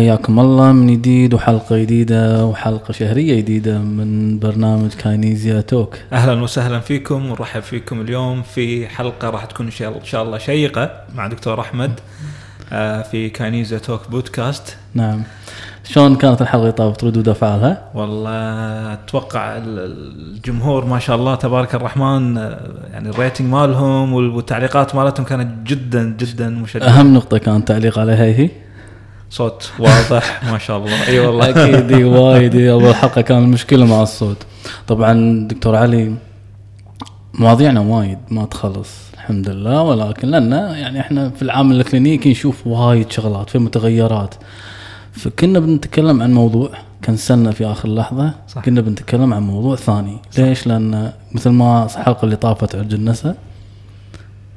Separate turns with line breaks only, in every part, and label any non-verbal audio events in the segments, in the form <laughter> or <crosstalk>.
حياكم الله. من جديد وحلقة جديدة وحلقة شهرية جديدة من برنامج Kinesia Talk.
أهلا وسهلا فيكم ونرحب فيكم اليوم في حلقة راح تكون إن شاء الله- شيقة مع دكتور أحمد آه، في Kinesia Talk podcast.
نعم. شلون كانت الحلقة اللي طافت؟ ردود أفعالها؟
والله أتوقع ال- الجمهور ما شاء الله تبارك الرحمن آه، يعني ال rating مالهم وال- والتعليقات مالتهم كانت جدا جدا مشجعه
أهم نقطة كان تعليق عليها هي؟
صوت واضح. <laughs> ما شاء الله. أي والله.
أكيد وايد اول حلقه كان المشكلة مع الصوت. طبعا دكتور علي مواضيعنا وايد ما تخلص الحمد لله. ولكن لأن يعني إحنا في العامل الكلينيكي نشوف وايد شغلات في متغيرات. فكنا بنتكلم عن موضوع كنسلنا في آخر لحظة.
صح.
كنا بنتكلم عن موضوع ثاني. ليش؟ لأن مثل ما الحلقة اللي طافت عرج النساء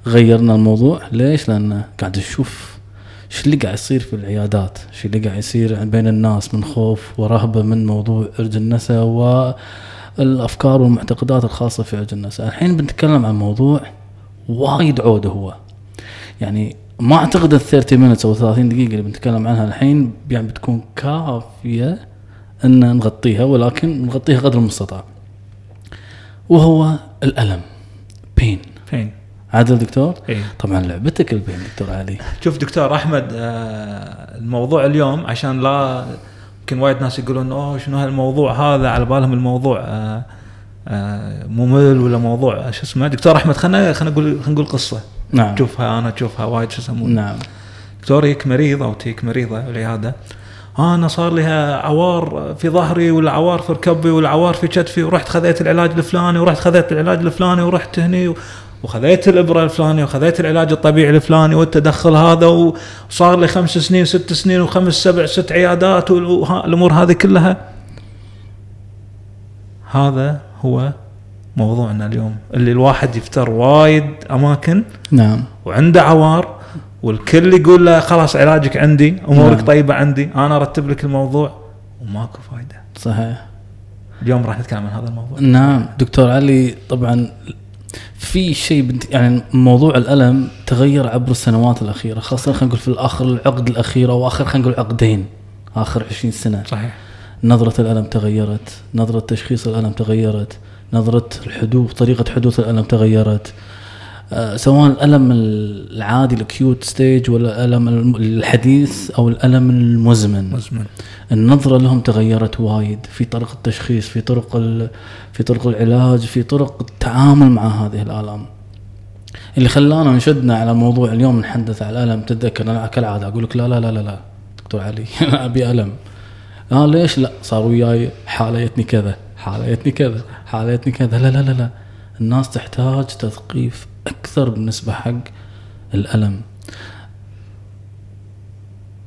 غيرنا الموضوع. ليش؟ لأن قاعد نشوف إيش اللي قاعد يصير في العيادات؟ إيش اللي قاعد يصير بين الناس من خوف ورهبة من موضوع عرج النساء والأفكار والمعتقدات الخاصة في عرج النساء الحين بنتكلم عن موضوع وايد عود هو. يعني ما أعتقد ال 30 minutes أو 30 دقيقة اللي بنتكلم عنها الحين يعني بتكون كافية إن نغطيها ولكن نغطيها قدر المستطاع. وهو الألم. بين
فين
عادل دكتور؟
إي.
طبعا لعبتك البين دكتور علي.
شوف دكتور أحمد آه، الموضوع اليوم عشان لا يمكن وايد ناس يقولون أوه شنو هالموضوع هذا؟ على بالهم الموضوع آه، آه، ممل ولا موضوع شو اسمه؟ دكتور أحمد خلينا خلينا نقول خلينا نقول قصة.
نعم.
تشوفها أنا اشوفها وايد شو يسمونه؟
نعم.
دكتور يك مريض أو تيك مريضة بالعياده أنا صار لي عوار في ظهري ولا عوار في ركبي ولا عوار في كتفي ورحت خذيت العلاج الفلاني ورحت خذيت العلاج الفلاني ورحت هني وخذيت الإبرة الفلانية وخذيت العلاج الطبيعي الفلاني والتدخل هذا وصار لي خمس سنين ست سنين وخمس سبع ست عيادات والامور هذه كلها. هذا هو موضوعنا اليوم اللي الواحد يفتر وايد أماكن
نعم.
وعنده عوار والكل يقول له خلاص علاجك عندي أمورك
نعم.
طيبة عندي أنا أرتب لك الموضوع وماكو فايدة.
صحيح.
اليوم راح نتكلم عن هذا الموضوع.
نعم. دكتور علي طبعا في شيء بنت يعني موضوع الألم تغير عبر السنوات الأخيرة خاصه خلينا نقول في الآخر العقد الأخيرة أو اخر خلينا نقول عقدين آخر 20 سنة.
صحيح.
نظرة الألم تغيرت نظرة تشخيص الألم تغيرت نظرة الحدوث طريقة حدوث الألم تغيرت. سواء الالم العادي ال acute stage ولا الالم الم- الحديث أو الألم المزمن.
مزمن.
النظرة لهم تغيرت وايد. في طرق التشخيص في طرق في طرق العلاج في طرق التعامل مع هذه الآلام. اللي خلانا نشدنا على موضوع اليوم نحدث على الألم تتذكر أنا كالعادة أقول لك لا لا لا لا لا. دكتور علي <laughs> أنا أبي ألم. آه ليش لا؟ صار وياي حالة جتني كذا حالة جتني كذا حالة جتني كذا. لا لا لا لا. الناس تحتاج تثقيف أكثر بالنسبة حق الألم.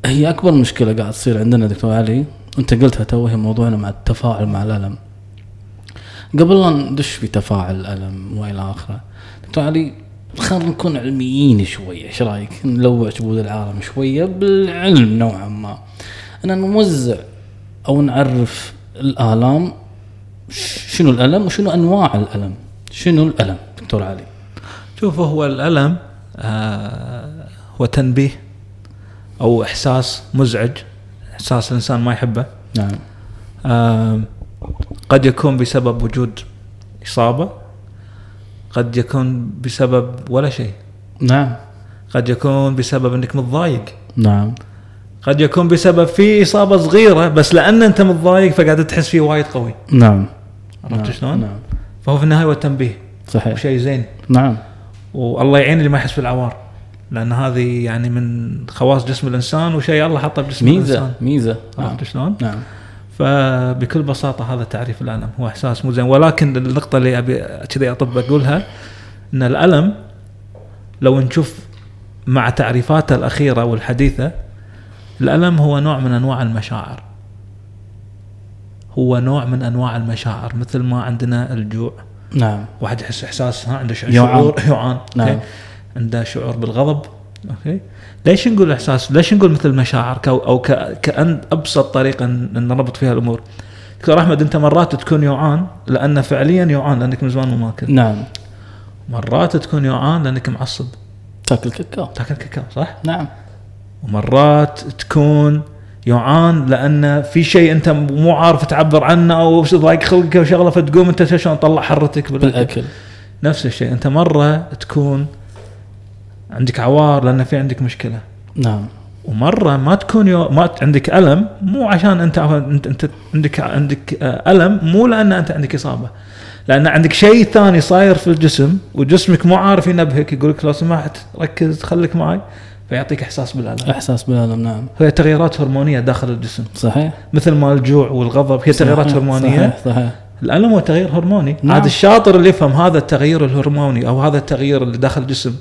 هي أكبر مشكلة قاعد تصير عندنا دكتور علي أنت قلتها تو هي موضوعنا مع التفاعل مع الألم. قبل لا ندش في تفاعل الألم وإلى آخره دكتور علي خلينا نكون علميين شوية إيش رأيك؟ نلوع جبود العالم شوية بالعلم نوعا ما. ان نوزع أو نعرف الآلام شنو الألم وشنو أنواع الألم؟ شنو الألم دكتور علي؟
شوف هو الألم آه هو تنبيه أو إحساس مزعج إحساس الإنسان ما يحبه.
نعم.
آه قد يكون بسبب وجود إصابة قد يكون بسبب ولا شيء.
نعم.
قد يكون بسبب إنك متضايق.
نعم.
قد يكون بسبب في إصابة صغيرة بس لأن أنت متضايق فقاعد تحس فيه وايد قوي.
نعم.
عرفت
نعم.
شلون؟
نعم.
فهو في النهاية هو التنبيه.
صحيح.
شيء زين.
نعم.
والله يعين اللي ما يحس بالعوار لأن هذه يعني من خواص جسم الإنسان وشيء الله حطه بجسم
ميزة
الإنسان.
ميزة. آه.
عرفت شلون؟
نعم.
فبكل بساطة هذا تعريف الألم. هو إحساس مو زين. ولكن النقطة اللي أبي كذي أطب أقولها إن الألم لو نشوف مع تعريفاته الأخيرة والحديثة الألم هو نوع من أنواع المشاعر. هو نوع من أنواع المشاعر مثل ما عندنا الجوع.
نعم.
واحد يحس احساس ها عنده
يوعان.
شعور يوعان
نعم.
okay. عنده شعور بالغضب. okay؟ ليش نقول إحساس؟ ليش نقول مثل مشاعر؟ كو أو ك- كأن أبسط طريقة ان نربط فيها الأمور. دكتور أحمد أنت مرات تكون يوعان لأن فعليا يوعان لأنك من زمان مو ماكل.
نعم.
مرات تكون يوعان لأنك معصب.
تاكل كاكاو.
تاكل كاكاو صح؟
نعم.
ومرات تكون يوعان لأن في شيء أنت مو عارف تعبر عنه أو ضايق خلقك أو شغلة فتقوم أنت شلون تطلع حرتك
بالأكل.
نفس الشيء. أنت مرة تكون عندك عوار لأن في عندك مشكلة.
نعم.
ومرة ما تكون يو ما عندك ألم مو عشان أنت انت, أنت عندك عندك آه، ألم مو لأن أنت عندك إصابة. لأن عندك شيء ثاني صاير في الجسم وجسمك مو عارف ينبهك يقول لك لو سمحت ركز خليك معي. فيعطيك إحساس بالألم.
إحساس بالألم نعم.
هي تغييرات هرمونية داخل الجسم.
صحيح.
مثل ما الجوع والغضب هي تغييرات
صحيح،
هرمونية.
صحيح صحيح.
الألم هو تغيير هرموني.
نعم.
عاد الشاطر اللي يفهم هذا التغيير الهرموني أو هذا التغيير اللي داخل الجسم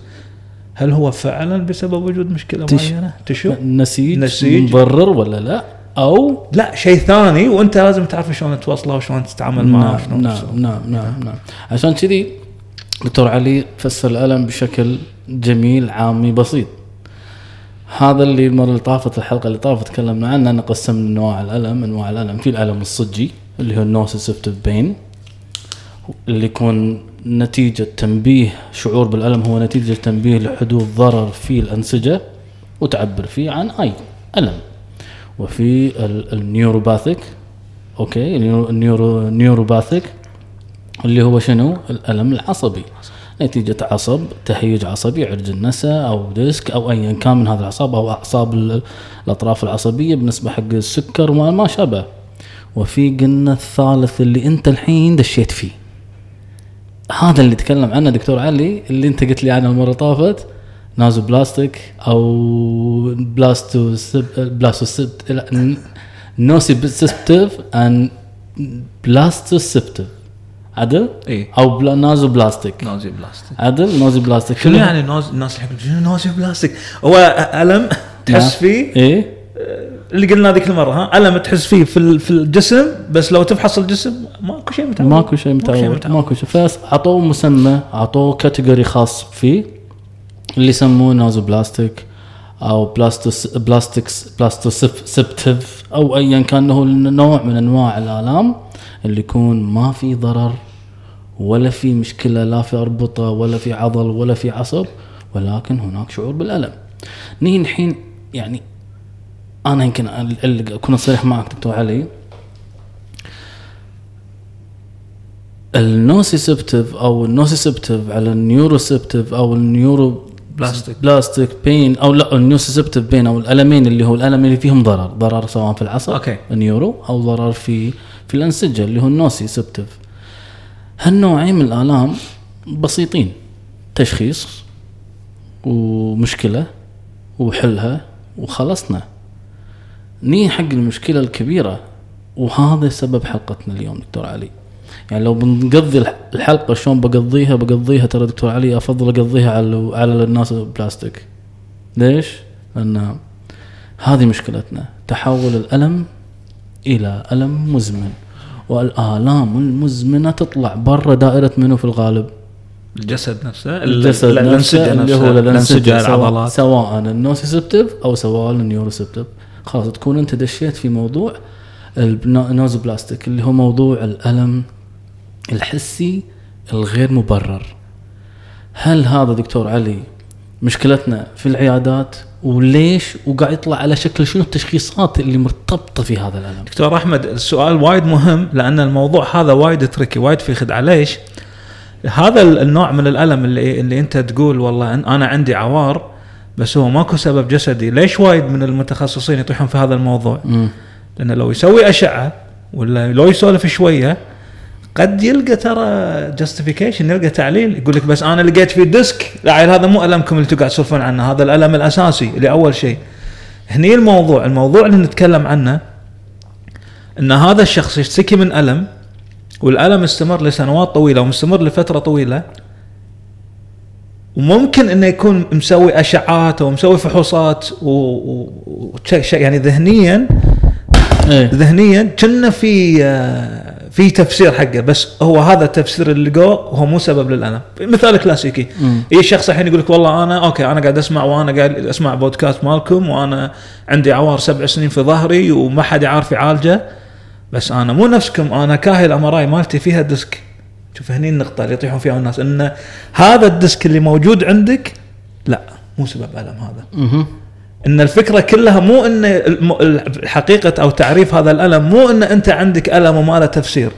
هل هو فعلا بسبب وجود مشكلة
تش-
معينة؟ تشو.
نسيج
نسيج.
مبرر ولا لا؟ أو
لا شيء ثاني وأنت لازم تعرف شلون توصله وشلون تتعامل معه
نعم نعم. نعم نعم نعم. عشان كذي دكتور علي فسر الألم بشكل جميل عامي بسيط. هذا اللي المره اللي طافت الحلقة اللي طافت تكلمنا عنه ان قسمنا أنواع الألم. أنواع الألم في الألم الصجي اللي هو ال nociceptive pain اللي يكون نتيجة تنبيه شعور بالألم هو نتيجة تنبيه لحدوث ضرر في الأنسجة وتعبر فيه عن أي ألم. وفي ال- ال neuropathic ال neuro- ال neuro neuropathic اللي هو شنو؟ الألم العصبي. نتيجة عصب تهيج عصبي عرج النسا أو ديسك أو أيا كان من هذه الأعصاب أو أعصاب ال- الأطراف العصبية بالنسبة حق السكر وما ما شابه. وفي قلنا الثالث اللي أنت الحين دشيت فيه. هذا اللي تكلم عنه دكتور علي اللي أنت قلت لي عنه اللي طافت nociplastic أو plasto سب plasto لا nociceptive ان plastoceptive عدل؟
اي
أو بلا
nociplastic nociplastic
عدل nociplastic
شنو يعني nose الناس يحبون شنو nociplastic هو الم تحس فيه
إيه
اللي قلنا ذيك المره ها الم تحس فيه في ال- في الجسم بس لو تفحص الجسم ماكو شيء متعود
ماكو شيء متعود
متعود.
ماكو شيء فاعطوه مسمى اعطوه category خاص فيه اللي يسموه nociplastic أو plastos plastics plastoceptive أو ايا كان هو نوع من انواع الالام اللي يكون ما في ضرر ولا في مشكلة لا في أربطة ولا في عضل ولا في عصب ولكن هناك شعور بالألم نيجي الحين يعني أنا يمكن أكون صريح معك دكتور علي النوسيسبتيف أو النوسيسبتيف على النيوروسبتيف أو النيورو
plastic.
plastic pain أو لا ال nociceptive pain أو الألمين اللي هو الألم اللي فيهم ضرر ضرر سواء في العصب
okay.
ال neuro أو ضرر في في الأنسجة اللي هو ال nociceptive هالنوعين من الآلام بسيطين. تشخيص ومشكلة وحلها وخلصنا. نيجي حق المشكلة الكبيرة وهذا سبب حلقتنا اليوم دكتور علي. يعني لو بنقضي الح- الحلقة شلون بقضيها بقضيها ترى دكتور علي أفضل أقضيها على على ال nociplastic ليش؟ لأن هذه مشكلتنا. تحول الألم إلى ألم مزمن. والآلام المزمنة تطلع برا دائرة منه في الغالب؟
الجسد نفسه
الجسد
ال-
نفسه اللي هو سواء,
العضلات.
سواء ال nociceptive أو سواء ال neuroceptive. خلاص تكون أنت دشيت في موضوع ال nociplastic اللي هو موضوع الألم الحسي الغير مبرر. هل هذا دكتور علي مشكلتنا في العيادات؟ وليش وقاعد يطلع على شكل شنو التشخيصات اللي مرتبطة في هذا الألم
دكتور أحمد السؤال وايد مهم لأن الموضوع هذا وايد تركي وايد في خدعة ليش؟ هذا ال- النوع من الألم اللي اللي أنت تقول والله أنا عندي عوار بس هو ماكو سبب جسدي، ليش وايد من المتخصصين يطيحون في هذا الموضوع؟
مم.
لأنه لو يسوي أشعة ولا لو يسولف شوية قد يلقى ترى justification يلقى تعليل يقول لك بس أنا لقيت في ديسك. لا عيل هذا مو ألمكم اللي تقعد تسولفون عنه هذا الألم الأساسي اللي اول شيء. هني الموضوع الموضوع اللي نتكلم عنه إن هذا الشخص يشتكي من ألم والألم استمر لسنوات طويلة ومستمر لفترة طويلة وممكن إنه يكون مسوي أشعات أو مسوي فحوصات و... و... و... يعني ذهنيا
إيه.
ذهنيا كنا في آه، في تفسير حقه بس هو هذا التفسير اللي لقوه هو مو سبب للألم مثال كلاسيكي. أي شخص الحين يقول لك والله أنا okay أنا قاعد أسمع وأنا قاعد أسمع بودكاست مالكم وأنا عندي عوار سبع سنين في ظهري وما حد يعرف يعالجه بس أنا مو نفسكم أنا كاهي ال MRI مالتي فيها ديسك شوف هني النقطة اللي يطيحون فيها الناس إن هذا الديسك اللي موجود عندك لا مو سبب ألم هذا. إن الفكرة كلها مو إن حقيقة أو تعريف هذا الألم مو إن أنت عندك ألم وما له تفسير.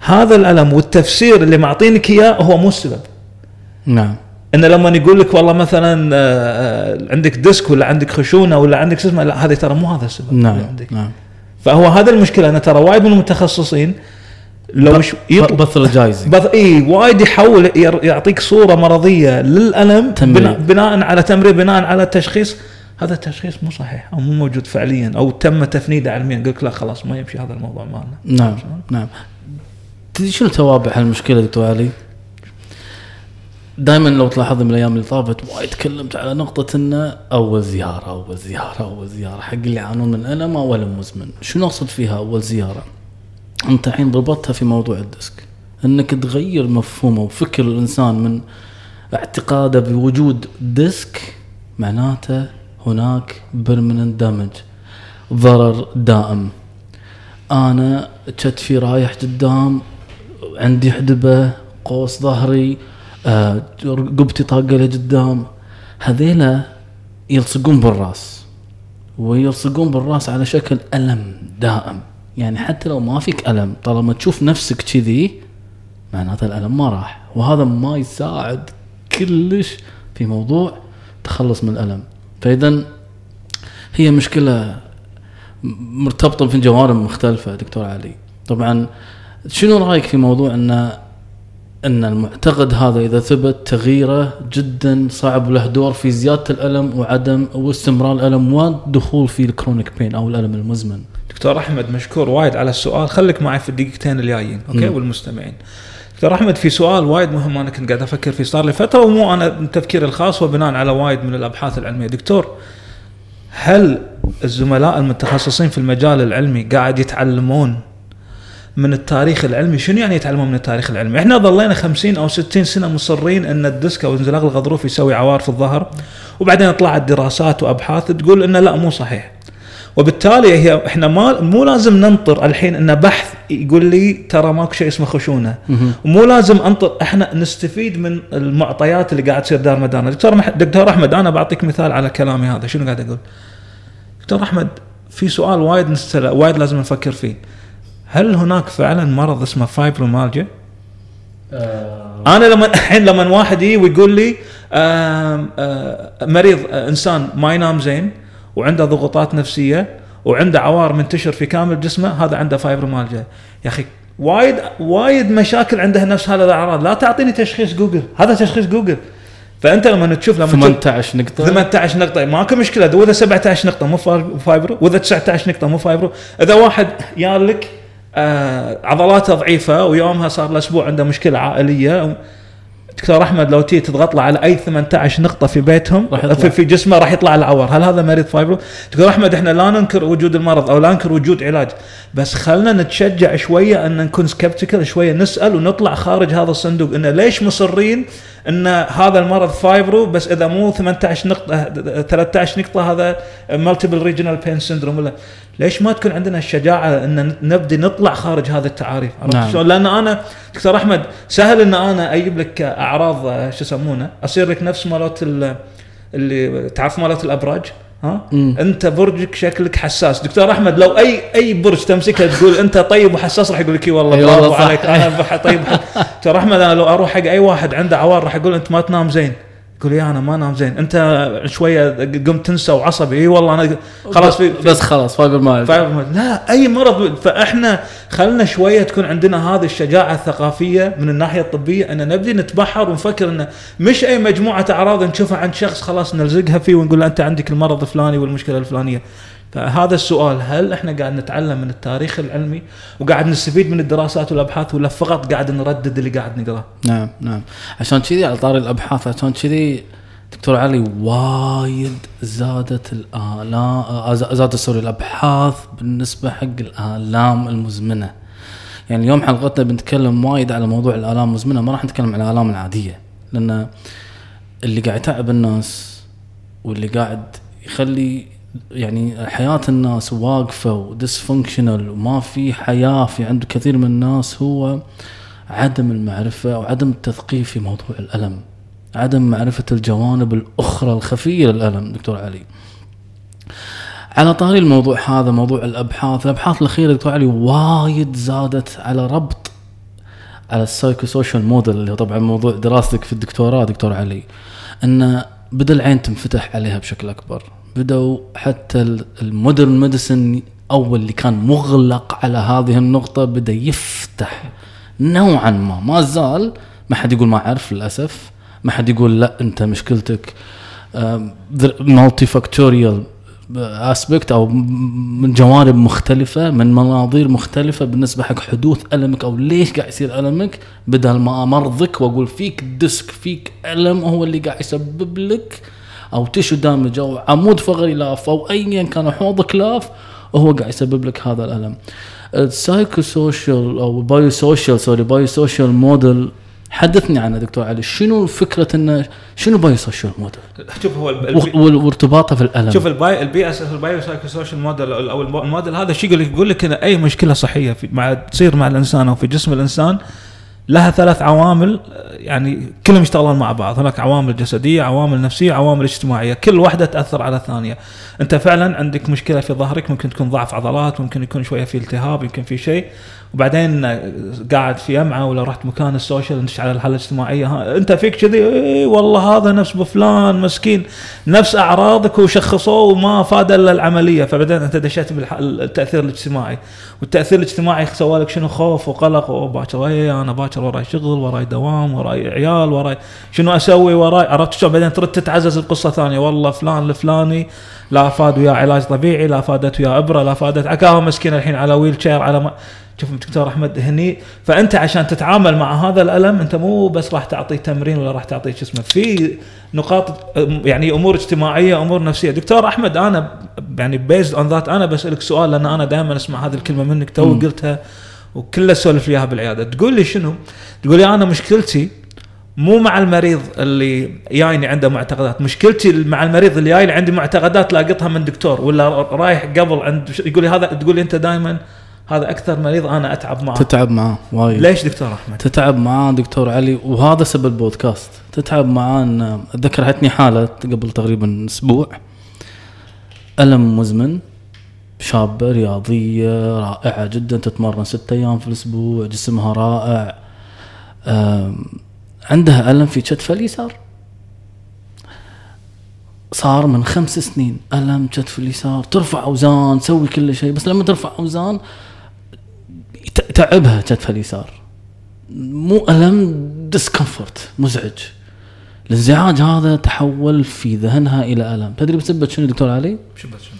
هذا الألم والتفسير اللي معطينك إياه هو مو السبب.
نعم.
إن لما يقول لك والله مثلا آه، آه، عندك ديسك ولا عندك خشونة ولا عندك شو اسمه لا هذه ترى مو هذا السبب اللي
نعم
عندك.
نعم.
فهو هذا المشكلة إن ترى وايد من المتخصصين لو مش يطلب
pathologizing
path إي وايد يحول يعطيك صورة مرضية للألم
تمريض.
بناء, بناء على تمريض بناء على تشخيص هذا التشخيص مو صحيح أو مو موجود فعليا أو تم تفنيده علميا. لك لا خلاص ما يمشي هذا الموضوع مالنا
نعم نعم. تدري شنو توابع هالمشكلة دكتور علي؟ دائما لو تلاحظ من الأيام اللي طافت وايد تكلمت على نقطة انه أول زيارة أول زيارة أول زيارة. حق اللي يعانون من ألم أو ألم مزمن، شنو أقصد فيها أول زيارة؟ أنت الحين ربطتها في موضوع الديسك. إنك تغير مفهومه وفكر الإنسان من اعتقاده بوجود ديسك معناته هناك permanent damage ضرر دائم. أنا كتفي رايح قدام عندي حدبة قوس ظهري آه، رقبتي طاقة لقدام هذيلا يلصقون بالرأس ويلصقون بالرأس على شكل ألم دائم. يعني حتى لو ما فيك ألم طالما تشوف نفسك كذي معناته الألم ما راح. وهذا ما يساعد كلش في موضوع تخلص من الألم. فاذا هي مشكلة مرتبطة في جوانب مختلفة دكتور علي. طبعا شنو رأيك في موضوع ان إن المعتقد هذا إذا ثبت تغييره جدا صعب له دور في زيادة الألم وعدم واستمرار الألم والدخول في الكرونيك بين أو الألم المزمن؟
دكتور أحمد مشكور وايد على السؤال. خليك معي في الدقيقتين الجايين okay؟
مم.
والمستمعين. دكتور أحمد في سؤال وايد مهم أنا كنت قاعد أفكر فيه صار لي فترة ومو أنا تفكيري الخاص وبناء على وايد من الأبحاث العلمية. دكتور هل الزملاء المتخصصين في المجال العلمي قاعد يتعلمون من التاريخ العلمي؟ شنو يعني يتعلمون من التاريخ العلمي؟ إحنا ظلينا 50 أو 60 سنة مصرين إن الديسك أو انزلاق الغضروف يسوي عوار في الظهر وبعدين طلعت دراسات وأبحاث تقول انه لا مو صحيح. وبالتالي هي إحنا ما مو لازم ننطر الحين ان بحث يقول لي ترى ماكو شيء اسمه خشونة. ومو لازم أنطر إحنا نستفيد من المعطيات اللي قاعد تصير دار مدارنا دكتور. دكتور أحمد أنا بعطيك مثال على كلامي هذا شنو قاعد أقول؟ دكتور أحمد في سؤال وايد نستل... وايد لازم نفكر فيه. هل هناك فعلا مرض اسمه فايبرومالجيا أنا لما <laughs> الحين لما واحد يجي ويقول لي I am مريض آه، إنسان ما ينام زين وعنده ضغوطات نفسية وعنده عوار منتشر في كامل جسمه هذا عنده فايبرومالجيا يا أخي وايد وايد مشاكل عنده نفس هذا الأعراض. لا تعطيني تشخيص جوجل. هذا تشخيص جوجل. فأنت لما تشوف لما تشوف
18 نقطة.
18 نقطة. ماكو مشكلة. وإذا 17 نقطة مو fi- fibro. وإذا 19 نقطة مو fibro. إذا واحد يالك آه عضلاته ضعيفة ويومها صار له أسبوع عنده مشكلة عائلية دكتور أحمد لو تيجي تضغط له على أي 18 نقطة في بيتهم
راح يطلع.
في, في جسمه راح يطلع العور هل هذا مريض fibro؟ دكتور أحمد إحنا لا ننكر وجود المرض أو لا ننكر وجود علاج بس خلنا نتشجع شوية أن نكون skeptical شوية نسأل ونطلع خارج هذا الصندوق انه ليش مصرين إن هذا المرض fibro بس إذا مو 18 نقطة 13 نقطة هذا multiple regional pain syndrome ولا ليش ما تكون عندنا الشجاعة إن نبدي نطلع خارج هذه التعاريف عرفت
نعم.
شلون؟ لأن أنا دكتور أحمد سهل إن أنا أجيب لك أعراض شو يسمونه أصير لك نفس مالت ال- اللي تعرف مالت الأبراج ها؟
مم.
انت برجك شكلك حساس. دكتور أحمد لو اي أي برج تمسكه تقول أنت طيب وحساس راح يقول لك إي والله برافو. عليك. أنا طيب <laughs> دكتور أحمد أنا لو أروح حق أي واحد عنده عوار راح أقول أنت ما تنام زين. يقول يا أنا ما أنام زين. أنت شوية قمت تنسى وعصبي. إي والله أنا خلاص في
بس خلاص fibro
fibro لا أي مرض. فإحنا خلنا شوية تكون عندنا هذه الشجاعة الثقافية من الناحية الطبية إن نبدي نتبحر ونفكر انه مش أي مجموعة أعراض نشوفها عند شخص خلاص نلزقها فيه ونقول له أنت عندك المرض الفلاني والمشكلة الفلانية. فهذا السؤال هل إحنا قاعد نتعلم من التاريخ العلمي وقاعد نستفيد من الدراسات والأبحاث ولا فقط قاعد نردد اللي قاعد نقرأه؟
نعم نعم عشان كذي على طاري الأبحاث عشان كذي دكتور علي وايد زادت الآلام زادت sorry الأبحاث بالنسبة حق الآلام المزمنة يعني اليوم حلقتنا بنتكلم وايد على موضوع الآلام المزمنة ما راح نتكلم عن الآلام العادية لأن اللي قاعد يتعب الناس واللي قاعد يخلي يعني حياة الناس واقفة و dysfunctional وما في حياة في عند كثير من الناس هو عدم المعرفة وعدم التثقيف في موضوع الألم عدم معرفة الجوانب الأخرى الخفية للألم دكتور علي. على طاري الموضوع هذا موضوع الأبحاث الأبحاث الأخيرة دكتور علي وايد زادت على ربط على ال psychosocial model اللي هو طبعا موضوع دراستك في الدكتوراه دكتور علي أن بدا العين تنفتح عليها بشكل أكبر. بدأوا حتى ال modern medicine أول اللي كان مغلق على هذه النقطة بدأ يفتح نوعا ما. ما زال ما حد يقول ما أعرف للأسف. ما حد يقول لا أنت مشكلتك multifactorial aspect أو من جوانب مختلفة من مناظير مختلفة بالنسبة حق حدوث ألمك أو ليش قاعد يصير ألمك. بدل ما أمرضك وأقول فيك disc فيك ألم هو اللي قاعد يسبب لك أو tissue damage أو عمود فقري لاف أو ايا كان حوضك لاف وهو قاعد يسبب لك هذا الألم ال psychosocial أو biosocial sorry biosocial model حدثني عنه دكتور علي شنو فكرة إنه شنو biosocial model؟
شوف هو
وارتباطه في الألم
شوف ال bi- ال BPS ال biopsychosocial model أو الموديل هذا شو يقول لك؟ يقول لك أي مشكلة صحية في مع تصير مع الإنسان أو في جسم الإنسان لها ثلاث عوامل يعني كلهم يشتغلون مع بعض. هناك عوامل جسدية عوامل نفسية عوامل اجتماعية. كل واحدة تأثر على الثانية. أنت فعلا عندك مشكلة في ظهرك ممكن تكون ضعف عضلات ممكن يكون شوية في التهاب يمكن في شيء. وبعدين قاعد في جمعه ولا رحت مكان ال social انت على الحاله الاجتماعية. ها انت فيك كذي؟ اي والله هذا نفس بفلان مسكين. نفس أعراضك وشخصوه وما فاد إلا العملية. فبعدين أنت دشيت بالتاثير الاجتماعي. والتأثير الاجتماعي سوى لك شنو؟ خوف وقلق وباكر اي أنا؟ باكر وراي شغل وراي دوام وراي عيال وراي شنو أسوي؟ وراي عرفت شلون؟ بعدين ترد تتعزز القصة ثانية. والله فلان الفلاني لا فاد وياه علاج طبيعي لا فادت وياه إبرة لا فادت. عكاها مسكين الحين على wheelchair على ما شوف دكتور أحمد هني فأنت عشان تتعامل مع هذا الألم أنت مو بس راح تعطيه تمرين ولا راح تعطيه شو اسمه في نقاط يعني أمور اجتماعية أمور نفسية. دكتور أحمد أنا يعني based on that أنا بسألك سؤال لأن أنا دائما أسمع هذه الكلمة منك تو قلتها وكله اسولف اياها بالعيادة. تقول لي شنو؟ تقول لي أنا مشكلتي مو مع المريض اللي جايني عنده معتقدات. مشكلتي مع المريض اللي جاي عندي معتقدات لاقطها من دكتور ولا رايح قبل عند يقول لي هذا تقول لي أنت دائما هذا أكثر مريض أنا أتعب معه.
تتعب معاه وايد.
ليش دكتور أحمد؟
تتعب معاه دكتور علي وهذا سبب البودكاست. تتعب معاه إن أتذكر هتني حالة قبل تقريبا أسبوع. ألم مزمن شابه رياضيه رائعه جدا تتمرن ستة أيام في الأسبوع جسمها رائع. عندها ألم في كتفها اليسار صار من خمس سنين ألم كتف اليسار ترفع أوزان تسوي كل شيء بس لما ترفع أوزان تعبها كتفها اليسار. مو ألم ديسكمفورت مزعج. الانزعاج هذا تحول في ذهنها إلى ألم. تدري بسبب شنو دكتور علي؟
شنو شنو؟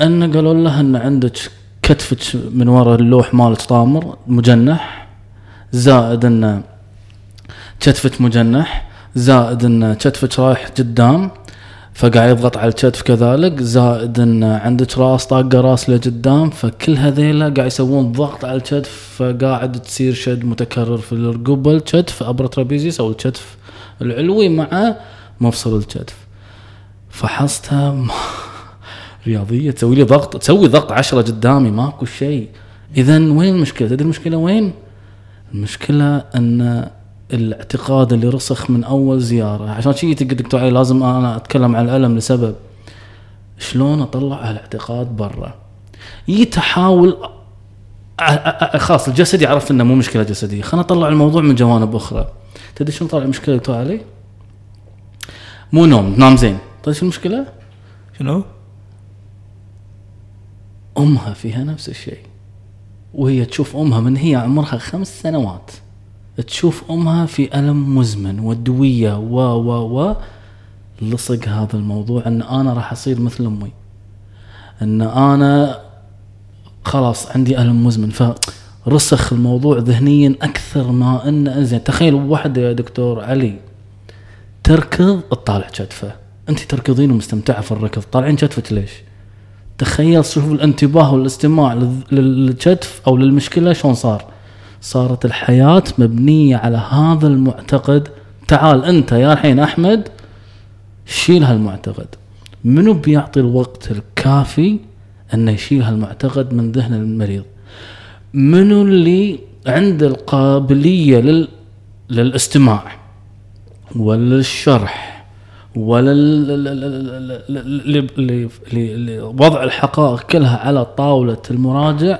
أن قالوا لها أن عندك كتفك من وراء اللوح مالك طامر مجنح. زائد أن كتفك مجنح. زائد أن كتفك رايح قدام. فقاعد يضغط على الكتف كذلك زائد إن عندك راس طاقة راس لقدام فكل هذيلا قاعد يسوون ضغط على الكتف فقاعد تصير شد متكرر في الرقبة الكتف ابر ترابيزيس أو الكتف العلوي مع مفصل الكتف فحصتها رياضية تسوي لي ضغط تسوي ضغط عشرة قدامي ماكو شيء. اذا وين المشكلة؟ تدري المشكلة وين؟ المشكلة إن الاعتقاد اللي رسخ من أول زيارة. عشان شيء دكتور علي لازم أنا أتكلم عن الألم لسبب. شلون أطلع هالاعتقاد برا؟ يتحاول خلاص الجسدي عرفت إنه مو مشكلة جسدية. خلينا نطلع الموضوع من جوانب أخرى. تدري شلون طلع المشكلة دكتور علي؟ مو نوم تنام زين. طيب شو المشكلة؟
شنو؟
أمها فيها نفس الشيء. وهي تشوف أمها من هي عمرها خمس سنوات. تشوف أمها في ألم مزمن وادويه و و و لصق هذا الموضوع أن أنا راح أصير مثل أمي. أن أنا خلاص عندي ألم مزمن. فرسخ الموضوع ذهنيا أكثر ما انه زين تخيل واحدة يا دكتور علي تركض تطالع كتفه. أنت تركضين ومستمتعة في الركض طالعين كتفك ليش؟ تخيل شوف الانتباه والاستماع للكتف أو للمشكلة شلون صار. صارت الحياة مبنيه على هذا المعتقد تعال انت يا الحين احمد شيل هالمعتقد منو بيعطي الوقت الكافي انه يشيل هالمعتقد من ذهن المريض منو اللي عنده القابليه لل... للاستماع ولا ل- ل- لوضع الحقائق كلها على طاولة المراجع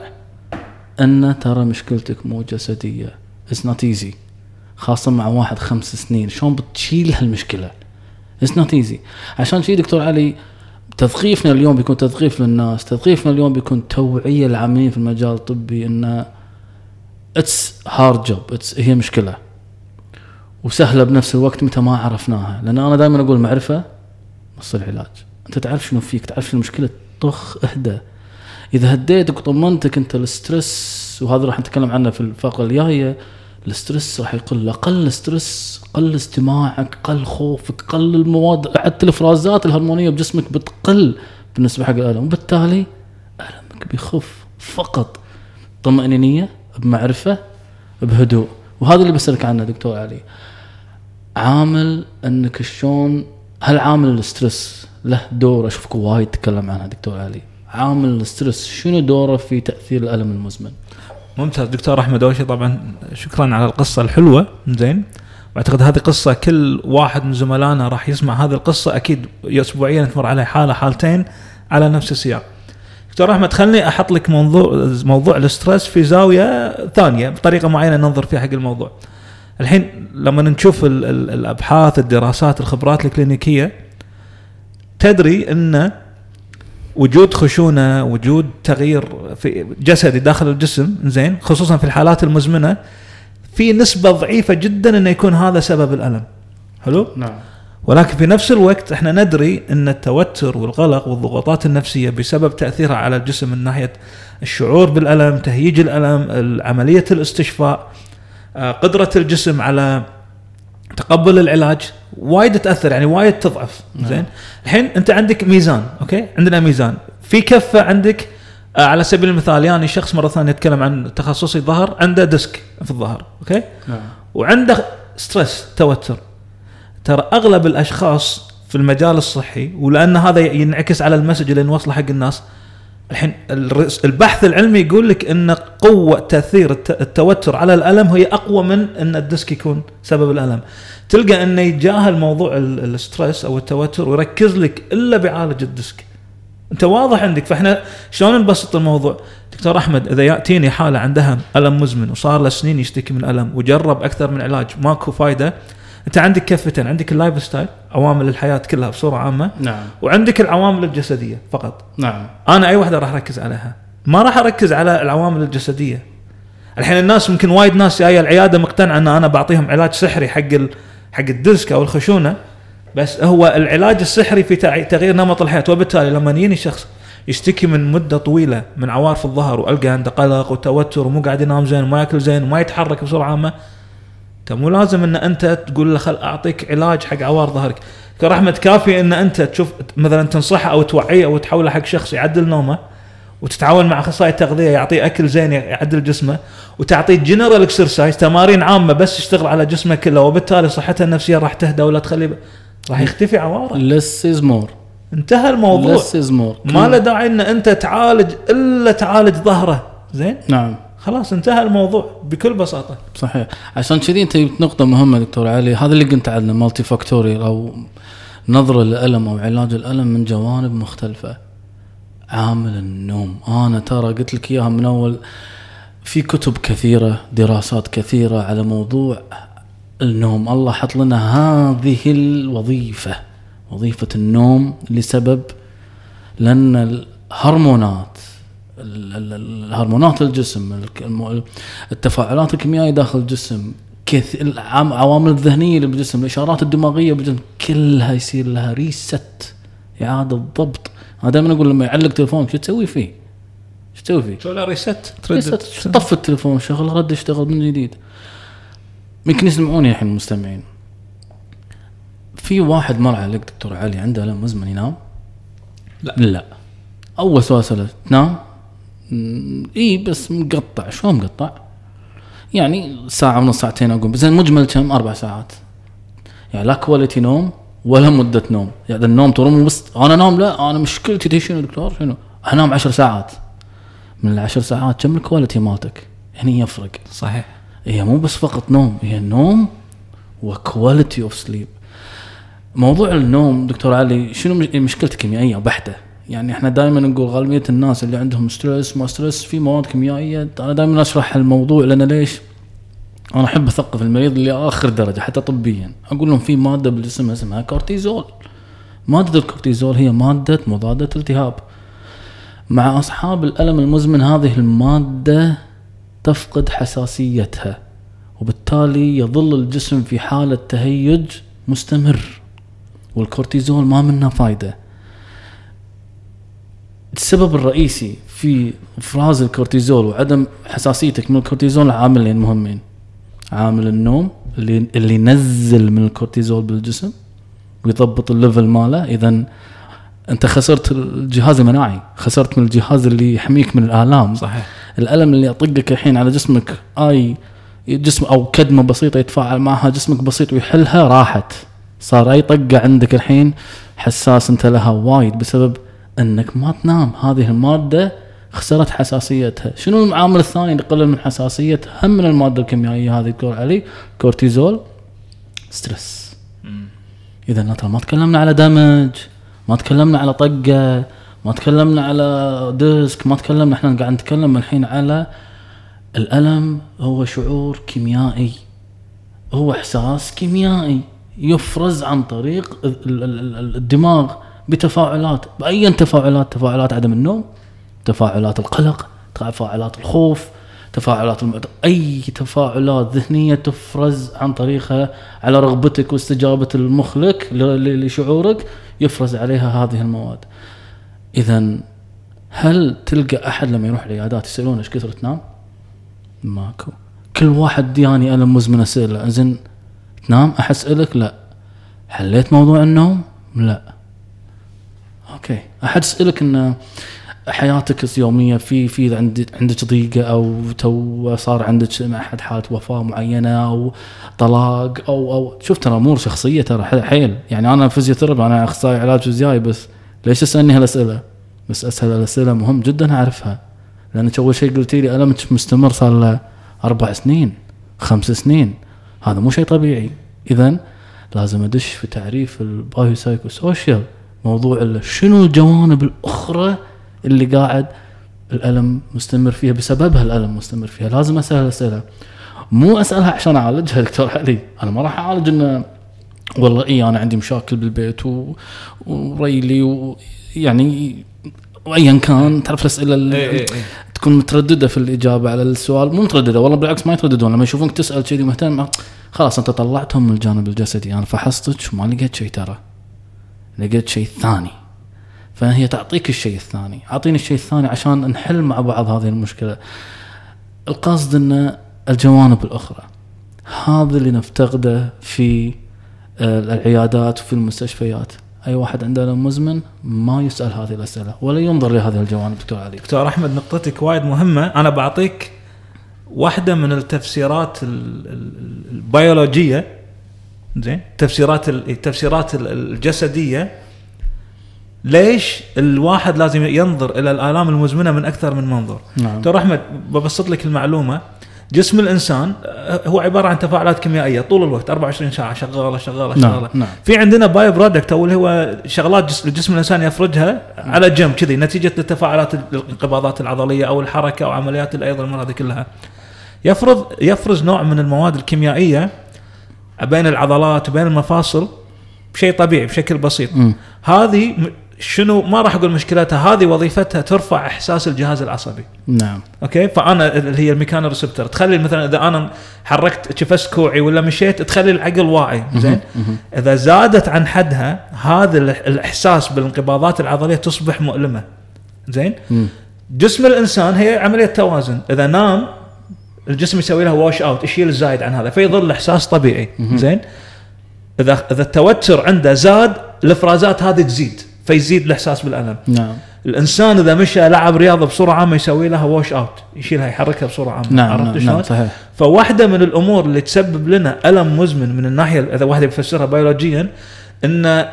أن ترى مشكلتك مو جسدية. it's not easy خاصة مع واحد خمس سنين. شلون بتشيل هالمشكلة؟ it's not easy عشان شي دكتور علي تثقيفنا اليوم بيكون تثقيف للناس. تثقيفنا اليوم بيكون توعية للعاملين في المجال الطبي انه it's hard job هي مشكلة. وسهلة بنفس الوقت متى ما عرفناها. لأن أنا دائما أقول معرفة نص العلاج أنت تعرف شنو فيك؟ تعرف شنو المشكلة؟ طخ اهدى إذا هديتك وطمنتك أنت ال stress وهذا راح نتكلم عنه في الفقرة الجاية ال stress راح يقل. أقل stress قل استماعك قل خوفك قل المواد حتى الإفرازات الهرمونية بجسمك بتقل بالنسبة حق الالم وبالتالي المك بيخف فقط. طمأنينية بمعرفة بهدوء. وهذا اللي بسألك عنه دكتور علي. عامل أنك شلون هل عامل ال stress له دور؟ أشوفك وايد تتكلم عنها دكتور علي. عامل ال stress. شنو دوره في تأثير الألم المزمن؟
ممتاز. دكتور أحمد أول طبعا شكرا على القصة الحلوة. زين. واعتقد هذه قصة كل واحد من زملائنا راح يسمع هذه القصة. أكيد اسبوعيا تمر عليه حالة حالتين على نفس السياق. دكتور أحمد خلني أحط لك موضوع موضوع الاسترس في زاوية ثانية بطريقة معينة ننظر فيها حق الموضوع. الحين لما نشوف ال ال الأبحاث الدراسات الخبرات الكلينيكية تدري إن وجود خشونة وجود تغيير في جسدي داخل الجسم زين خصوصا في الحالات المزمنة في نسبة ضعيفة جدا إنه يكون هذا سبب الألم. حلو؟
نعم.
ولكن في نفس الوقت إحنا ندري إن التوتر والقلق والضغوطات النفسية بسبب تأثيرها على الجسم من ناحية الشعور بالألم، تهييج الألم، عملية الاستشفاء، آه، قدرة الجسم على تقبل العلاج وايد تأثر يعني وايد تضعف.
نعم.
زين؟ الحين أنت عندك ميزان أوكي؟ عندنا ميزان. في كفة عندك آه، على سبيل المثال يعني شخص مرة ثانية يتكلم عن تخصصي ظهر عنده ديسك في الظهر أوكي؟
نعم.
وعنده stress توتر. ترى أغلب الأشخاص في المجال الصحي ولأن هذا ينعكس على ال message اللي نوصله حق الناس الحين البحث العلمي يقول لك إن قوة تأثير الت- التوتر على الألم هي أقوى من إن الديسك يكون سبب الألم. تلقى إنه يتجاهل موضوع ال- ال stress أو التوتر ويركز لك إلا بيعالج الديسك. أنت واضح عندك. فإحنا شلون نبسط الموضوع؟ دكتور أحمد إذا يأتيني حالة عندها ألم مزمن وصار له سنين يشتكي من ألم وجرب أكثر من علاج ماكو فايدة. انت عندك كفتين عندك ال lifestyle عوامل الحياة كلها بصورة عامة
نعم.
وعندك العوامل الجسدية فقط.
نعم.
أنا أي واحدة راح أركز عليها. ما راح أركز على العوامل الجسدية. الحين الناس يمكن وايد ناس جاية العياده مقتنعة إن أنا بعطيهم علاج سحري حق ال... حق الديسك أو الخشونة بس هو العلاج السحري في تغيير نمط الحياة. وبالتالي لما يجيني شخص يشتكي من مدة طويلة من عوار الظهر وألقى عنده قلق وتوتر ومو قاعد ينام زين وما يأكل زين وما يتحرك بصورة عامة مو لازم إن أنت تقول له خل أعطيك علاج حق عوار ظهرك. احمد كافي إن أنت تشوف مثلا تنصحه أو توعيه أو تحوله حق شخص يعدل نومه وتتعاون مع أخصائي تغذيه يعطيه أكل زين يعدل جسمه وتعطيه general exercise تمارين عامة بس يشتغل على جسمه كله وبالتالي صحته النفسية راح تهدى ولا تخلي راح يختفي عواره.
Less is more.
انتهى الموضوع.
Less is more.
ما له داعي إن أنت تعالج إلا تعالج ظهره. زين؟
نعم.
خلاص انتهى الموضوع بكل بساطة.
صحيح. عشان كذي أنت جبت نقطة مهمة دكتور علي. هذا اللي قلت عنه مالتي فاكتوريال أو نظرة للألم أو علاج الألم من جوانب مختلفة. عامل النوم. أنا ترى قلت لك إياها من أول في كتب كثيرة دراسات كثيرة على موضوع النوم. الله حط لنا هذه الوظيفة وظيفة النوم لسبب لأن الهرمونات ال- ال- ال- الهرمونات الجسم التفاعلات الكيميائية داخل الجسم كث العام- العوامل الذهنية اللي بالجسم الإشارات الدماغية بالجسم كلها يصير لها ريست إعادة ضبط أنا دائما أقول لما يعلق تليفونك شو تسوي فيه؟ شو تسوي فيه؟
شو ريست
ريست طف التليفون شغل رد اشتغل من جديد يمكن يسمعوني الحين المستمعين في واحد مر عليك دكتور علي عنده الم مزمن ينام؟
لا.
لا أول سؤال سأله تنام؟ إي بس مقطع. شو مقطع؟ يعني ساعة ونص ساعتين أقوم. بس المجمل كم؟ أربع ساعات. يعني لا quality نوم ولا مدة نوم. يعني النوم ترى مو بس أنا انام لا أنا مشكلتي تدري شنو دكتور؟ شنو؟ انام عشر ساعات. من العشر ساعات كم ال quality مالتك؟ هني يفرق.
صحيح.
هي مو بس فقط نوم هي نوم و quality of sleep موضوع النوم دكتور علي شنو مش- مشكلته كيميائية؟ بحته يعني إحنا دائما نقول غالبية الناس اللي عندهم stress ما stress في مواد كيميائية. أنا دائما أشرح الموضوع لأن ليش؟ أنا أحب أثقف المريض لآخر درجة حتى طبيا. أقول لهم في مادة بالجسم اسمها كورتيزول. مادة الكورتيزول هي مادة مضادة التهاب. مع أصحاب الألم المزمن هذه المادة تفقد حساسيتها وبالتالي يظل الجسم في حالة تهيج مستمر والكورتيزول ما منه فايدة. السبب الرئيسي في إفراز الكورتيزول وعدم حساسيتك من الكورتيزول عاملين مهمين. عامل النوم اللي اللي ينزل من الكورتيزول بالجسم ويضبط ال level ماله. اذا أنت خسرت الجهاز المناعي خسرت من الجهاز اللي يحميك من الآلام.
صحيح.
الألم اللي يطقك الحين على جسمك أي جسم أو كدمة بسيطة يتفاعل معها جسمك بسيط ويحلها راحت. صار أي طقة عندك الحين حساس أنت لها وايد بسبب انك ما تنام. هذه المادة خسرت حساسيتها. شنو العامل الثاني اللي يقلل من حساسيه هم من الماده الكيميائية هذه دكتور علي. كورتيزول stress. إذا ترى ما تكلمنا على damage ما تكلمنا على طقة ما تكلمنا على ديسك ما تكلمنا إحنا قاعد نتكلم الحين على الألم هو شعور كيميائي. هو إحساس كيميائي يفرز عن طريق ال- ال- ال- الدماغ. بتفاعلات بأي تفاعلات؟ تفاعلات عدم النوم تفاعلات القلق تفاعلات الخوف تفاعلات المعت... أي تفاعلات ذهنية تفرز عن طريقها على رغبتك واستجابة المخ لك لشعورك يفرز عليها هذه المواد. اذا هل تلقى أحد لما يروح العيادات يسالونه إيش كثر تنام؟ ماكو. كل واحد دياني ألم مزمن أسئلة. زين تنام؟ احد اسالك لا. حليت موضوع النوم؟ لا. أوكي. أحد يسألك إن حياتك اليومية في في عندك ضيقة أو تو صار عندك مع أحد حالة وفاة معينة أو طلاق أو أو شوف ترى أمور شخصية ترى حيل. يعني أنا physiotherapy أنا أخصائي علاج فيزيائي بس ليش تسألني هالأسئلة؟ بس اسال الأسئلة مهم جدا أعرفها. لانك أول شيء قلتي لي ألمك مستمر صار له أربع سنين خمس سنين. هذا مو شيء طبيعي. اذا لازم أدش في تعريف ال biopsychosocial موضوع شنو الجوانب الأخرى اللي قاعد الألم مستمر فيها بسببها الألم مستمر فيها؟ لازم أسأل الاسئله مو أسألها عشان أعالجها <laughs> دكتور علي. أنا ما راح أعالج إنه والله إي أنا عندي مشاكل بالبيت و... وريلي ويعني وايا كان تعرف الأسئلة اللي
إيه إيه إيه.
تكون مترددة في الإجابة على السؤال. مو مترددة والله بالعكس ما يترددون. لما يشوفونك تسأل كذي مهتم. خلاص أنت طلعتهم من الجانب الجسدي. أنا فحصتك وما لقيت شيء ترى. لقيت شيء ثاني. فهي تعطيك الشيء الثاني. أعطيني الشيء الثاني عشان نحل مع بعض هذه المشكلة. القصد ان الجوانب الأخرى. هذا اللي نفتقده في آه، العيادات وفي المستشفيات. أي واحد عنده الم مزمن ما يسأل هذه الأسئلة ولا ينظر لهذه الجوانب. دكتور علي.
دكتور أحمد نقطتك وايد مهمة. أنا بعطيك واحدة من التفسيرات ال- ال- البيولوجية. زين. تفسيرات ال- التفسيرات ال- الجسدية ليش الواحد لازم ينظر إلى الآلام المزمنة من أكثر من منظور
نعم.
دكتور أحمد ببسط لك المعلومة جسم الإنسان آه، هو عبارة عن تفاعلات كيميائية طول الوقت 24 ساعة شغالة شغالة
نعم
شغالة.
نعم.
في عندنا by-product أو اللي هو شغلات جس- الجسم الإنسان يفرزها على جنب كذي نتيجة التفاعلات ال- الانقباضات العضلية أو الحركة أو عمليات الأيض الأمور هذه كلها. يفرض يفرز نوع من المواد الكيميائية بين العضلات وبين المفاصل بشيء طبيعي بشكل بسيط.
مم.
هذه م- شنو ما راح أقول مشكلتها هذه وظيفتها ترفع إحساس الجهاز العصبي.
نعم.
أوكي؟ فأنا اللي هي ال mechanoreceptor تخلي مثلا إذا أنا حركت شفست كوعي ولا مشيت تخلي العقل واعي. زين. إذا زادت عن حدها هذا الإحساس بالانقباضات العضلية تصبح مؤلمة. زين. جسم الإنسان هي عملية توازن. إذا نام الجسم يسوي لها wash out يشيل الزايد عن هذا فيظل إحساس طبيعي. زين؟ إذا إذا التوتر عنده زاد الإفرازات هذه تزيد فيزيد الإحساس بالألم.
نعم.
الإنسان إذا مشى لعب رياضة بصورة عامة يسوي لها wash out يشيلها يحركها بصورة عامة.
نعم
عرفت
نعم,
شلون؟
نعم صحيح.
فواحدة من الأمور اللي تسبب لنا ألم مزمن من الناحية إذا واحد بيفسرها بيولوجيا إن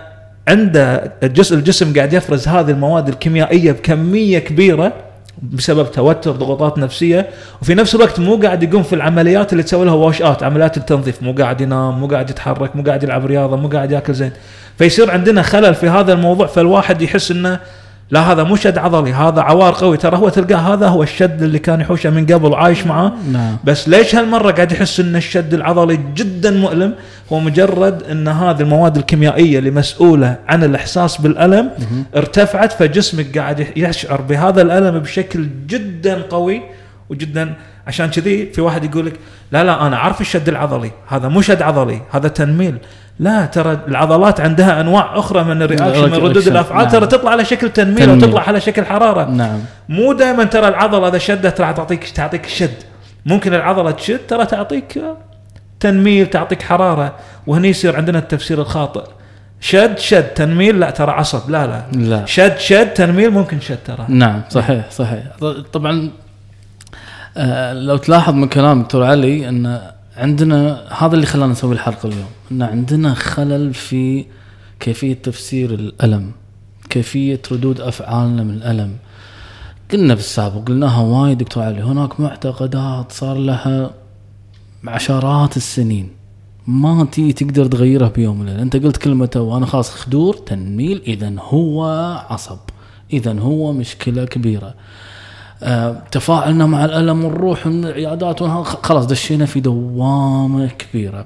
عنده الجسم الجسم قاعد يفرز هذه المواد الكيميائية بكمية كبيرة بسبب توتر ضغوطات نفسية. وفي نفس الوقت مو قاعد يقوم في العمليات اللي تسوي لها واش اوت عمليات التنظيف. مو قاعد ينام مو قاعد يتحرك مو قاعد يلعب رياضة مو قاعد ياكل زين. فيصير عندنا خلل في هذا الموضوع فالواحد يحس إنه لا هذا مو شد عضلي هذا عوار قوي. ترى هو تلقاه هذا هو الشد اللي كان يحوشه من قبل وعايش معاه
نعم.
بس ليش هالمرة قاعد يحس إن الشد العضلي جدا مؤلم؟ هو مجرد إن هذه المواد الكيميائية اللي مسؤولة عن الإحساس بالألم
مهم.
ارتفعت فجسمك قاعد يشعر بهذا الألم بشكل جدا قوي وجدا. عشان كذي في واحد يقول لك لا لا أنا عارف الشد العضلي هذا مو شد عضلي هذا تنميل. لا ترى العضلات عندها أنواع أخرى من الرياكشن من ردود الأفعال.
نعم.
ترى تطلع على شكل تنميل,
تنميل.
وتطلع على شكل حرارة.
نعم.
مو دائما ترى العضلة إذا شدت راح تعطيك تعطيك شد. ممكن العضلة تشد ترى تعطيك تنميل تعطيك حرارة. وهني يصير عندنا التفسير الخاطئ. شد شد. تنميل لا ترى عصب. لا لا.
لا.
شد شد. تنميل ممكن شد ترى.
نعم صحيح صحيح. طبعا آه، لو تلاحظ من كلام دكتور علي إن عندنا هذا اللي خلانا نسوي الحلقة اليوم إن عندنا خلل في كيفية تفسير الألم كيفية ردود أفعالنا من الألم. قلنا في السابق قلناها وايد دكتور علي هناك معتقدات صار لها عشرات السنين ما تي تقدر تغيرها بيوم وليلة. أنت قلت كلمة وأنا خلاص خدور تنميل اذا هو عصب اذا هو مشكلة كبيرة. تفاعلنا مع الألم ونروح من العيادات خلاص دشينا في دوامة كبيرة.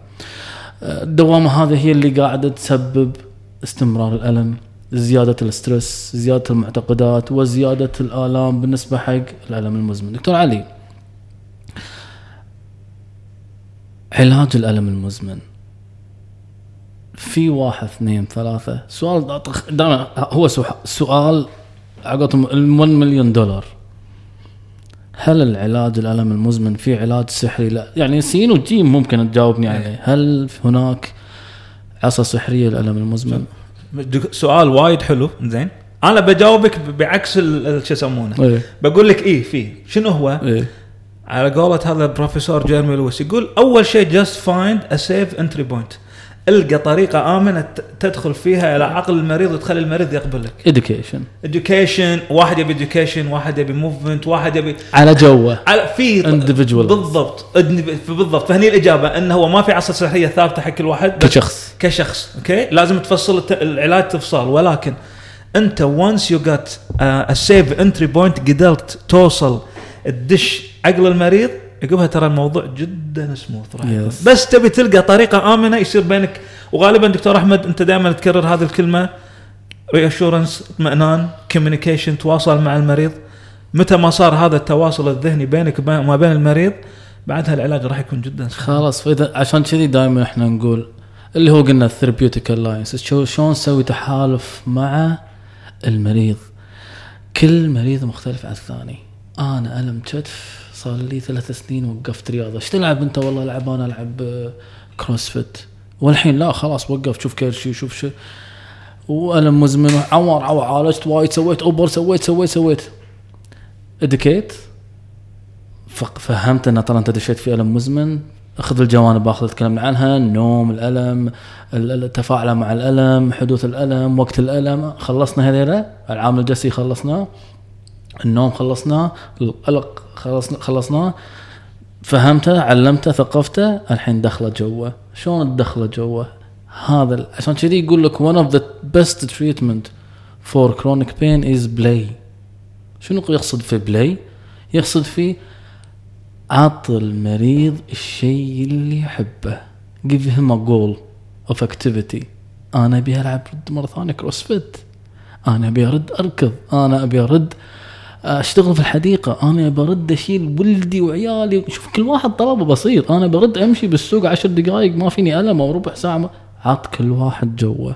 آه، الدوامة هذه هي اللي قاعدة تسبب استمرار الألم زيادة الاسترس زيادة المعتقدات وزيادة الآلام بالنسبة حق الألم المزمن. دكتور علي علاج الألم المزمن. في واحد اثنين ثلاثة. سؤال دائما هو سؤال عقدهم ال 1 مليون دولار. هل العلاج الألم المزمن في علاج سحري؟ لا. يعني سين وجيم ممكن تجاوبني عليه، هل هناك عصا سحرية للألم المزمن؟
سؤال وايد حلو. زين. أنا بجاوبك بعكس شو يسمونه.
إيه.
بقول لك إيه في. شنو هو؟
إيه.
على قولة هذا البروفيسور جيرمي لويس يقول أول شيء just find a safe entry point إلقى طريقة آمنة تدخل فيها إلى عقل المريض وتخلي المريض يقبلك.
Education.
Education واحد يبي education واحد يبي movement واحد يبي
على جوه.
على في
Individual.
بالضبط. بالضبط. فهني الإجابة انه هو ما في عصا سحريه ثابتة حق كل واحد
كشخص.
كشخص أوكي؟ لازم تفصل العلاج تفصال. ولكن أنت once you get a safe entry point قدرت توصل تدش عقل المريض عقبها ترى الموضوع جدا سموث راح يكون.
Yes.
بس تبي تلقى طريقة آمنة يصير بينك. وغالبا دكتور أحمد أنت دائما تكرر هذه الكلمة. Reassurance اطمئنان communication تواصل مع المريض. متى ما صار هذا التواصل الذهني بينك وما بين المريض بعدها العلاج راح يكون جدا سهل
خلاص فاذا عشان كذي دائما إحنا نقول اللي هو قلنا ال therapeutic alliance شلون نسوي تحالف مع المريض؟ كل مريض مختلف عن الثاني. أنا ألم كتف صار لي ثلاث سنين وقفت رياضة. إيش تلعب انت والله؟ العب أنا العب آه، CrossFit والحين لا خلاص وقف شوف كرشي شوف شو وألم مزمن عوار عوار. عالجت وايد. سويت أوبر سويت سويت سويت. educate فق- فهمت إن ترى أنت دشيت في ألم مزمن. اخذ الجوانب اخذ تكلمنا عنها. النوم الألم ال- ال- التفاعل مع الألم حدوث الألم وقت الألم. خلصنا هذيلا. العامل الجسدي خلصناه النوم خلصناه القلق خلصنا خلصناه فهمته علمته ثقفته الحين دخله جوه. شلون تدخله جوه؟ هذا عشان كذي يقول لك one of the best treatment for chronic pain is play شنو يقصد في play يقصد في عط المريض الشيء اللي يحبه. Give him a goal of activity. أنا أبي ألعب رد مرة ثانية CrossFit أنا أبي أرد أركض. أنا أبي أرد أشتغل في الحديقة أنا برد أشيل ولدي وعيالي. شوف كل واحد طلبه بسيط. أنا برد أمشي بالسوق عشر دقائق ما فيني ألم أو ربع ساعة ما- عط كل واحد جوه.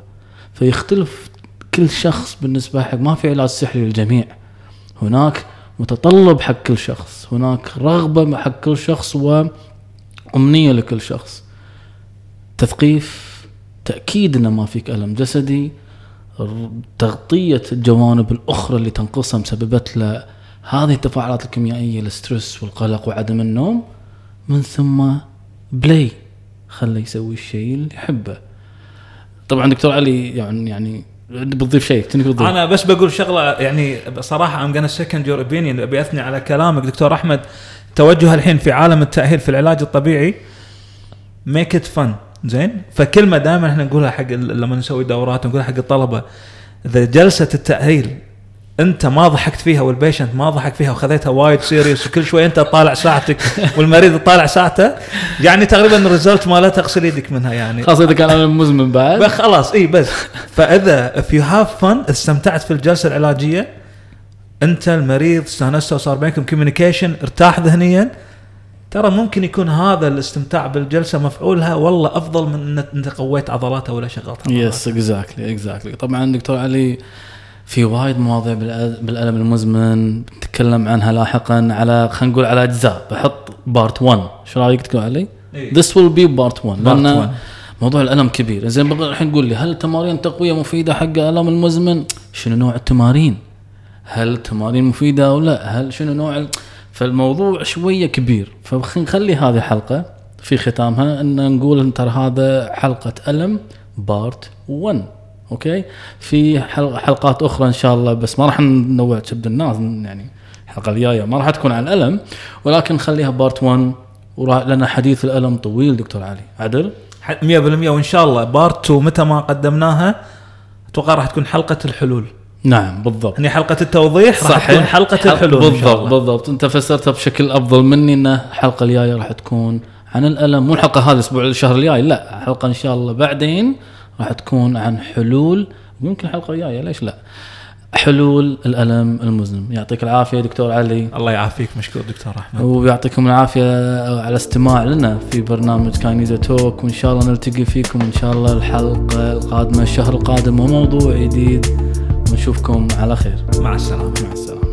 فيختلف كل شخص بالنسبة حق ما في علاج سحري للجميع. هناك متطلب حق كل شخص هناك رغبة حق كل شخص وأمنية لكل شخص. تثقيف تأكيد إنه ما فيك ألم جسدي. تغطية الجوانب الأخرى اللي تنقصها مسببت له هذه التفاعلات الكيميائية الستريس والقلق وعدم النوم. من ثم play خله يسوي الشيء اللي يحبه. طبعا دكتور علي يعني يعني بتضيف شيء بتضيف.
أنا بس بقول شغلة يعني بصراحة ام gonna second your opinion أبي أثني على كلامك. دكتور أحمد توجه الحين في عالم التأهيل في العلاج الطبيعي make it fun زين؟ فكلمه دائما إحنا نقولها حق لما نسوي دورات نقولها حق الطلبة إذا جلسة التأهيل أنت ما ضحكت فيها وال patient ما ضحك فيها وخذيتها وايد serious وكل شوي أنت تطالع ساعتك والمريض يطالع ساعته يعني تقريبا ال result مالتها اغسل يدك منها يعني.
خاصه إذا كان مزمن بعد.
خلاص إي بس. فإذا if you have fun استمتعت في الجلسة العلاجية أنت المريض استانست وصار بينكم communication ارتاح ذهنيا ترى ممكن يكون هذا الاستمتاع بالجلسة مفعولها والله أفضل من إن أنت قويت عضلاتها ولا شغلتها
yes exactly exactly طبعا دكتور علي في وايد مواضيع بالألم المزمن نتكلم عنها لاحقا على خلينا نقول على أجزاء بحط part 1 شو رأيك دكتور علي؟ This will be part 1
Part لأن.
موضوع الألم كبير زين الحين قول لي هل تمارين تقوية مفيدة حق الالم المزمن؟ شنو نوع التمارين؟ هل التمارين مفيدة أو لا؟ هل شنو نوع ال... فالموضوع شوية كبير. فخلينا نخلي هذه حلقة في ختامها إن نقول ترى هذا حلقة ألم part 1 أوكي؟ في حلق حلقات أخرى إن شاء الله بس ما راح نلوع كبد الناس يعني الحلقة الجاية ما راح تكون عن الألم ولكن نخليها part 1 وراح لأن حديث الألم طويل دكتور علي. عدل؟
100% وإن شاء الله part 2 متى ما قدمناها أتوقع راح تكون حلقة الحلول.
نعم بالضبط.
يعني حلقة التوضيح راح تكون حلقة
حل-
الحلول
بالضبط. بالضبط. أنت فسرتها بشكل أفضل مني إن الحلقة الجاية راح تكون عن الألم مو الحلقة هذه الأسبوع الشهر الجاي لا. حلقة إن شاء الله بعدين راح تكون عن حلول ويمكن الحلقة الجاية ليش لا؟ حلول الألم المزمن. يعطيك العافية دكتور علي.
الله يعافيك مشكور دكتور أحمد.
ويعطيكم العافية على الاستماع لنا في برنامج كاينيزا توك. وإن شاء الله نلتقي فيكم إن شاء الله الحلقة القادمة الشهر القادم وموضوع جديد. ونشوفكم على خير.
مع السلامة.
مع السلامة.